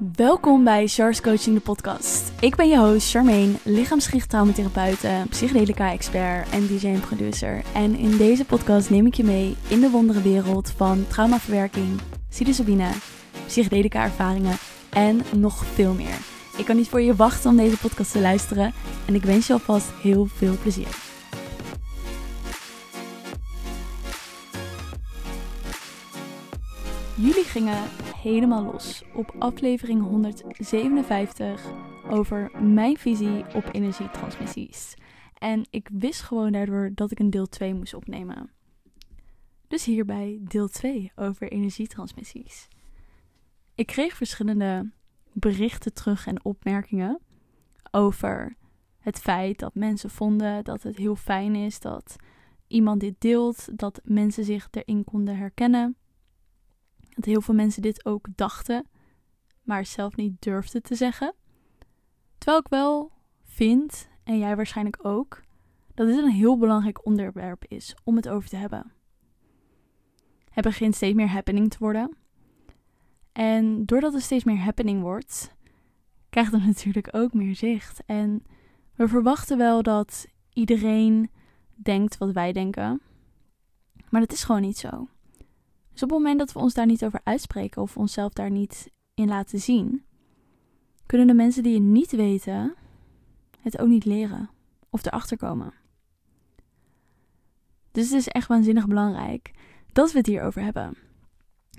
Welkom bij Char's Coaching, de podcast. Ik ben je host Charmaine, lichaamsgericht traumatherapeute, psychedelica-expert en DJ en producer. En in deze podcast neem ik je mee in de wondere wereld van traumaverwerking, psilocybine, psychedelica-ervaringen en nog veel meer. Ik kan niet voor je wachten om deze podcast te luisteren en ik wens je alvast heel veel plezier. Jullie gingen helemaal los op aflevering 157 over mijn visie op energietransmissies. En ik wist gewoon daardoor dat ik een deel 2 moest opnemen. Dus hierbij deel 2 over energietransmissies. Ik kreeg verschillende berichten terug en opmerkingen over het feit dat mensen vonden dat het heel fijn is dat iemand dit deelt, dat mensen zich erin konden herkennen. Dat heel veel mensen dit ook dachten, maar zelf niet durfden te zeggen. Terwijl ik wel vind, en jij waarschijnlijk ook, dat dit een heel belangrijk onderwerp is om het over te hebben. Het begint steeds meer happening te worden. En doordat het steeds meer happening wordt, krijgt het natuurlijk ook meer zicht. En we verwachten wel dat iedereen denkt wat wij denken. Maar dat is gewoon niet zo. Dus op het moment dat we ons daar niet over uitspreken of onszelf daar niet in laten zien, kunnen de mensen die het niet weten het ook niet leren of erachter komen. Dus het is echt waanzinnig belangrijk dat we het hierover hebben.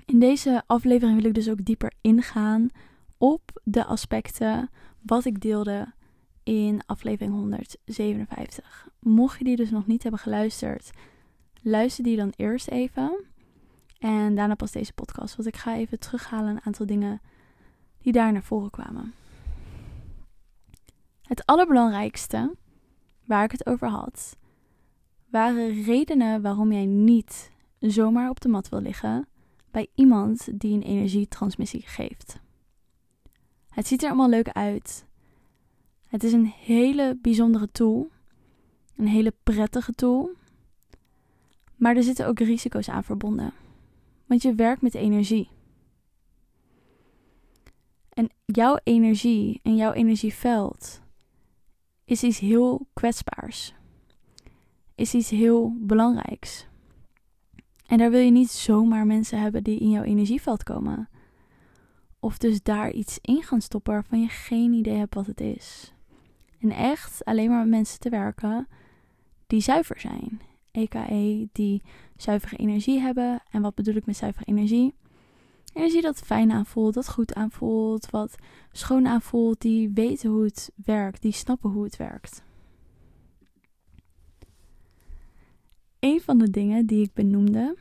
In deze aflevering wil ik dus ook dieper ingaan op de aspecten wat ik deelde in aflevering 157. Mocht je die dus nog niet hebben geluisterd, luister die dan eerst even. En daarna pas deze podcast. Want ik ga even terughalen een aantal dingen die daar naar voren kwamen. Het allerbelangrijkste waar ik het over had, waren redenen waarom jij niet zomaar op de mat wil liggen bij iemand die een energietransmissie geeft. Het ziet er allemaal leuk uit. Het is een hele bijzondere tool, een hele prettige tool, maar er zitten ook risico's aan verbonden. Want je werkt met energie. En jouw energie en jouw energieveld is iets heel kwetsbaars. Is iets heel belangrijks. En daar wil je niet zomaar mensen hebben die in jouw energieveld komen. Of dus daar iets in gaan stoppen waarvan je geen idee hebt wat het is. En echt alleen maar met mensen te werken die zuiver zijn. EKE die zuivere energie hebben. En wat bedoel ik met zuivere energie? Energie dat fijn aanvoelt, dat goed aanvoelt, wat schoon aanvoelt, die weten hoe het werkt, die snappen hoe het werkt. Een van de dingen die ik benoemde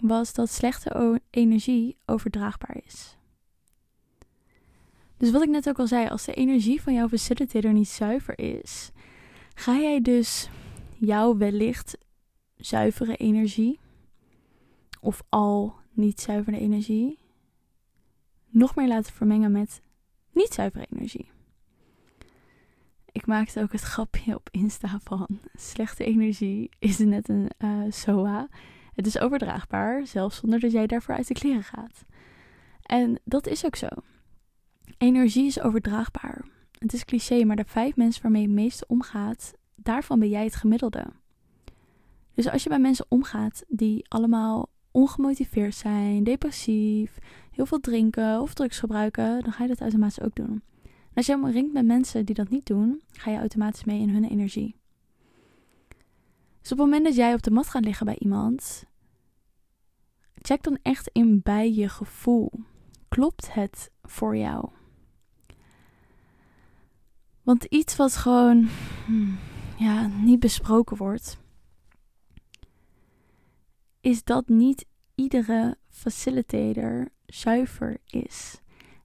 was dat slechte energie overdraagbaar is. Dus wat ik net ook al zei, als de energie van jouw facilitator niet zuiver is, ga jij dus jouw wellicht zuivere energie of al niet zuivere energie nog meer laten vermengen met niet zuivere energie. Ik maakte ook het grapje op Insta van slechte energie is net een uh, SOA. Het is overdraagbaar, zelfs zonder dat jij daarvoor uit de kleren gaat. En dat is ook zo. Energie is overdraagbaar. Het is cliché, maar de vijf mensen waarmee je het meeste omgaat, daarvan ben jij het gemiddelde. Dus als je bij mensen omgaat die allemaal ongemotiveerd zijn, depressief, heel veel drinken of drugs gebruiken, dan ga je dat automatisch ook doen. En als je omringt met mensen die dat niet doen, ga je automatisch mee in hun energie. Dus op het moment dat jij op de mat gaat liggen bij iemand, check dan echt in bij je gevoel. Klopt het voor jou? Want iets wat gewoon hmm, ja, niet besproken wordt, is dat niet iedere facilitator zuiver is.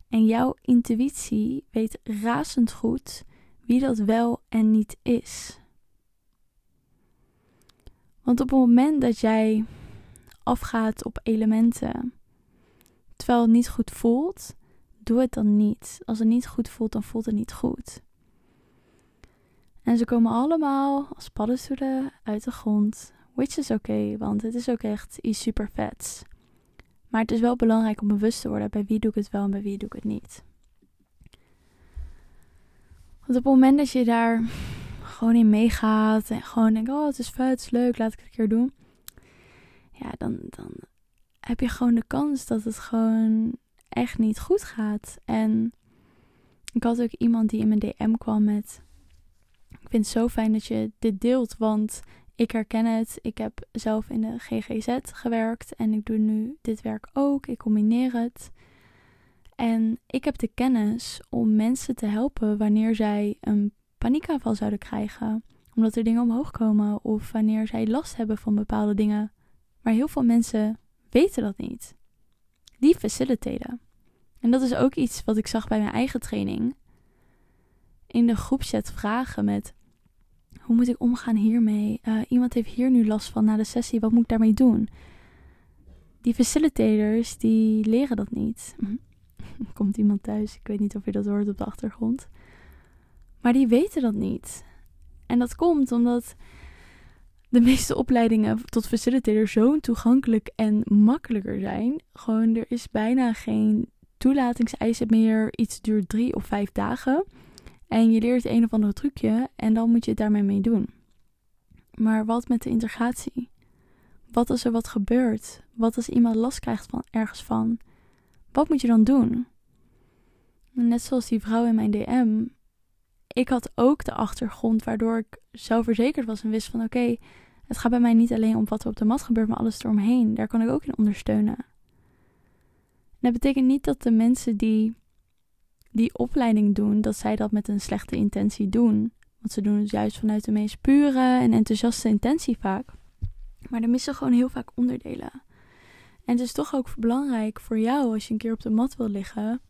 En jouw intuïtie weet razend goed wie dat wel en niet is. Want op het moment dat jij afgaat op elementen terwijl het niet goed voelt, doe het dan niet. Als het niet goed voelt, dan voelt het niet goed. En ze komen allemaal als paddenstoelen uit de grond Which is oké, okay, want het is ook echt iets super vets. Maar het is wel belangrijk om bewust te worden bij wie doe ik het wel en bij wie doe ik het niet. Want op het moment dat je daar gewoon in meegaat en gewoon denkt, oh het is vet, het is leuk, laat ik het een keer doen. Ja, dan, dan heb je gewoon de kans dat het gewoon echt niet goed gaat. En ik had ook iemand die in mijn DM kwam met, ik vind het zo fijn dat je dit deelt, want ik herken het. Ik heb zelf in de GGZ gewerkt en ik doe nu dit werk ook. Ik combineer het. En ik heb de kennis om mensen te helpen wanneer zij een paniekaanval zouden krijgen. Omdat er dingen omhoog komen of wanneer zij last hebben van bepaalde dingen. Maar heel veel mensen weten dat niet. Die faciliteren. En dat is ook iets wat ik zag bij mijn eigen training. In de groepchat vragen met hoe moet ik omgaan hiermee? Uh, iemand heeft hier nu last van na de sessie. Wat moet ik daarmee doen? Die facilitators, die leren dat niet. Komt iemand thuis? Ik weet niet of je dat hoort op de achtergrond. Maar die weten dat niet. En dat komt omdat de meeste opleidingen tot facilitator zo toegankelijk en makkelijker zijn. Gewoon, er is bijna geen toelatingseisen meer. Iets duurt drie of vijf dagen. En je leert een of andere trucje en dan moet je het daarmee mee doen. Maar wat met de integratie? Wat als er wat gebeurt? Wat als iemand last krijgt van ergens van? Wat moet je dan doen? Net zoals die vrouw in mijn DM. Ik had ook de achtergrond waardoor ik zelfverzekerd was en wist van oké, het gaat bij mij niet alleen om wat er op de mat gebeurt, maar alles eromheen. Daar kan ik ook in ondersteunen. En dat betekent niet dat de mensen die die opleiding doen, dat zij dat met een slechte intentie doen. Want ze doen het juist vanuit de meest pure en enthousiaste intentie vaak. Maar er missen gewoon heel vaak onderdelen. En het is toch ook belangrijk voor jou als je een keer op de mat wil liggen.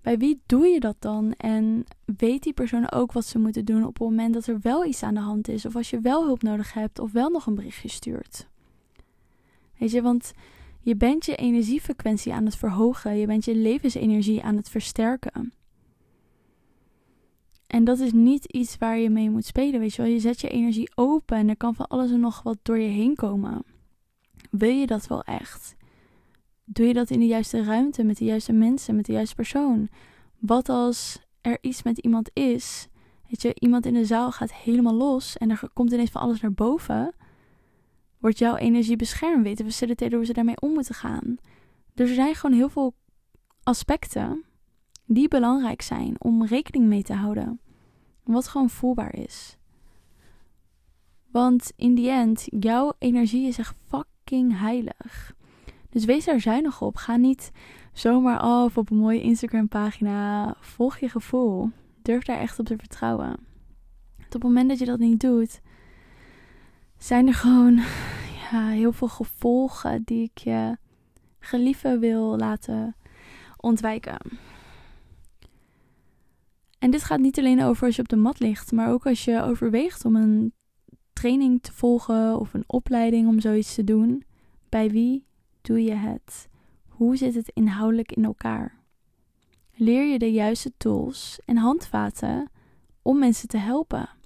Bij wie doe je dat dan? En weet die persoon ook wat ze moeten doen op het moment dat er wel iets aan de hand is? Of als je wel hulp nodig hebt of wel nog een berichtje stuurt? Weet je, want je bent je energiefrequentie aan het verhogen. Je bent je levensenergie aan het versterken. En dat is niet iets waar je mee moet spelen, weet je wel. Je zet je energie open en er kan van alles en nog wat door je heen komen. Wil je dat wel echt? Doe je dat in de juiste ruimte, met de juiste mensen, met de juiste persoon? Wat als er iets met iemand is? Weet je, iemand in de zaal gaat helemaal los en er komt ineens van alles naar boven wordt jouw energie beschermd? Weten faciliteren hoe ze daarmee om moeten gaan? Dus er zijn gewoon heel veel aspecten die belangrijk zijn om rekening mee te houden. Wat gewoon voelbaar is. Want in die end, jouw energie is echt fucking heilig. Dus wees daar zuinig op. Ga niet zomaar af op een mooie Instagram pagina. Volg je gevoel. Durf daar echt op te vertrouwen. op het moment dat je dat niet doet, zijn er gewoon ja, heel veel gevolgen die ik je geliefde wil laten ontwijken. En dit gaat niet alleen over als je op de mat ligt, maar ook als je overweegt om een training te volgen of een opleiding om zoiets te doen. Bij wie doe je het? Hoe zit het inhoudelijk in elkaar? Leer je de juiste tools en handvaten om mensen te helpen?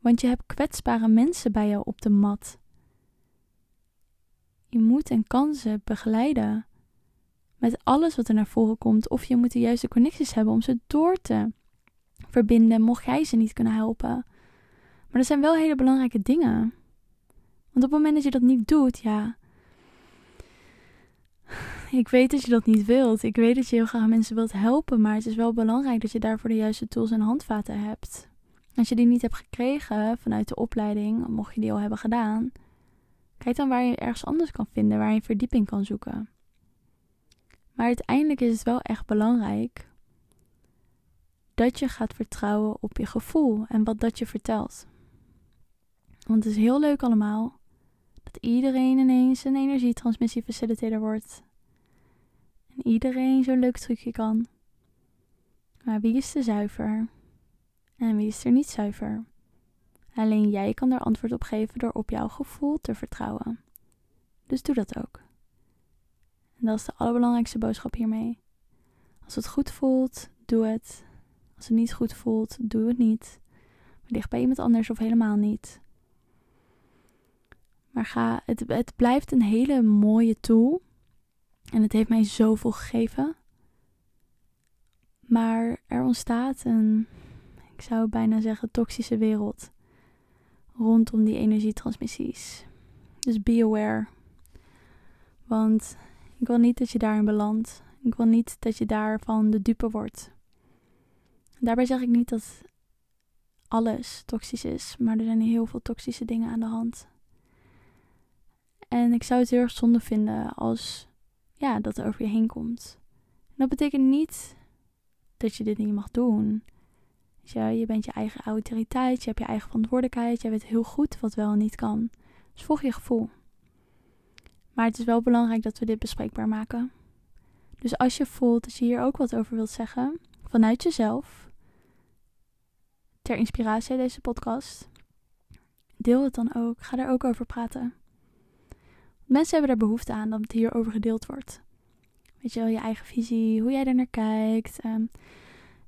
Want je hebt kwetsbare mensen bij jou op de mat. Je moet en kan ze begeleiden met alles wat er naar voren komt. Of je moet de juiste connecties hebben om ze door te verbinden, mocht jij ze niet kunnen helpen. Maar dat zijn wel hele belangrijke dingen. Want op het moment dat je dat niet doet, ja. Ik weet dat je dat niet wilt. Ik weet dat je heel graag mensen wilt helpen. Maar het is wel belangrijk dat je daarvoor de juiste tools en handvaten hebt. Als je die niet hebt gekregen vanuit de opleiding, mocht je die al hebben gedaan, kijk dan waar je ergens anders kan vinden, waar je verdieping kan zoeken. Maar uiteindelijk is het wel echt belangrijk dat je gaat vertrouwen op je gevoel en wat dat je vertelt. Want het is heel leuk allemaal dat iedereen ineens een energietransmissiefacilitator wordt. En iedereen zo'n leuk trucje kan. Maar wie is de zuiver? En wie is er niet zuiver? Alleen jij kan daar antwoord op geven door op jouw gevoel te vertrouwen. Dus doe dat ook. En dat is de allerbelangrijkste boodschap hiermee. Als het goed voelt, doe het. Als het niet goed voelt, doe het niet. ligt bij iemand anders of helemaal niet. Maar ga, het, het blijft een hele mooie tool. En het heeft mij zoveel gegeven. Maar er ontstaat een ik zou bijna zeggen, toxische wereld rondom die energietransmissies. Dus be aware. Want ik wil niet dat je daarin belandt. Ik wil niet dat je daarvan de dupe wordt. Daarbij zeg ik niet dat alles toxisch is, maar er zijn heel veel toxische dingen aan de hand. En ik zou het heel erg zonde vinden als ja, dat er over je heen komt. En dat betekent niet dat je dit niet mag doen. Je bent je eigen autoriteit, je hebt je eigen verantwoordelijkheid, jij weet heel goed wat wel en niet kan. Dus volg je gevoel. Maar het is wel belangrijk dat we dit bespreekbaar maken. Dus als je voelt dat je hier ook wat over wilt zeggen, vanuit jezelf, ter inspiratie deze podcast, deel het dan ook. Ga er ook over praten. Mensen hebben er behoefte aan dat het hierover gedeeld wordt. Weet je wel, je eigen visie, hoe jij er naar kijkt. Um,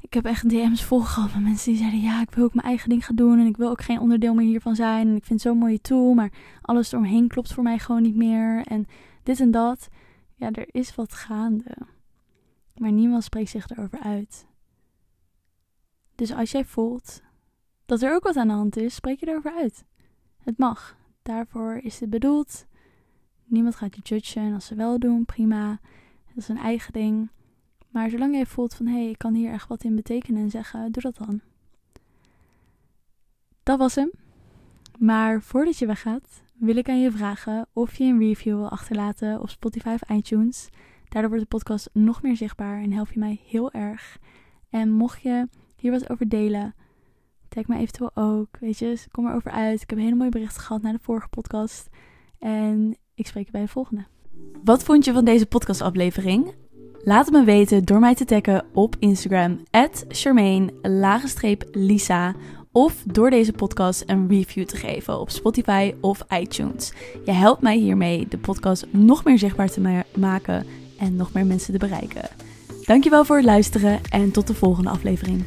ik heb echt DM's vol gehad met mensen die zeiden: Ja, ik wil ook mijn eigen ding gaan doen. En ik wil ook geen onderdeel meer hiervan zijn. En ik vind zo'n mooie tool. Maar alles eromheen klopt voor mij gewoon niet meer. En dit en dat. Ja, er is wat gaande. Maar niemand spreekt zich erover uit. Dus als jij voelt dat er ook wat aan de hand is, spreek je erover uit. Het mag. Daarvoor is het bedoeld. Niemand gaat je judgen. En als ze wel doen, prima. Dat is een eigen ding. Maar zolang jij voelt van hé, hey, ik kan hier echt wat in betekenen en zeggen, doe dat dan. Dat was hem. Maar voordat je weggaat, wil ik aan je vragen of je een review wil achterlaten op Spotify of iTunes. Daardoor wordt de podcast nog meer zichtbaar en help je mij heel erg. En mocht je hier wat over delen, tag me eventueel ook. Weet je, kom erover uit. Ik heb een hele mooie berichten gehad na de vorige podcast. En ik spreek je bij de volgende. Wat vond je van deze podcastaflevering? Laat het me weten door mij te taggen op Instagram, Charmaine-Lisa. Of door deze podcast een review te geven op Spotify of iTunes. Je helpt mij hiermee de podcast nog meer zichtbaar te maken en nog meer mensen te bereiken. Dankjewel voor het luisteren en tot de volgende aflevering.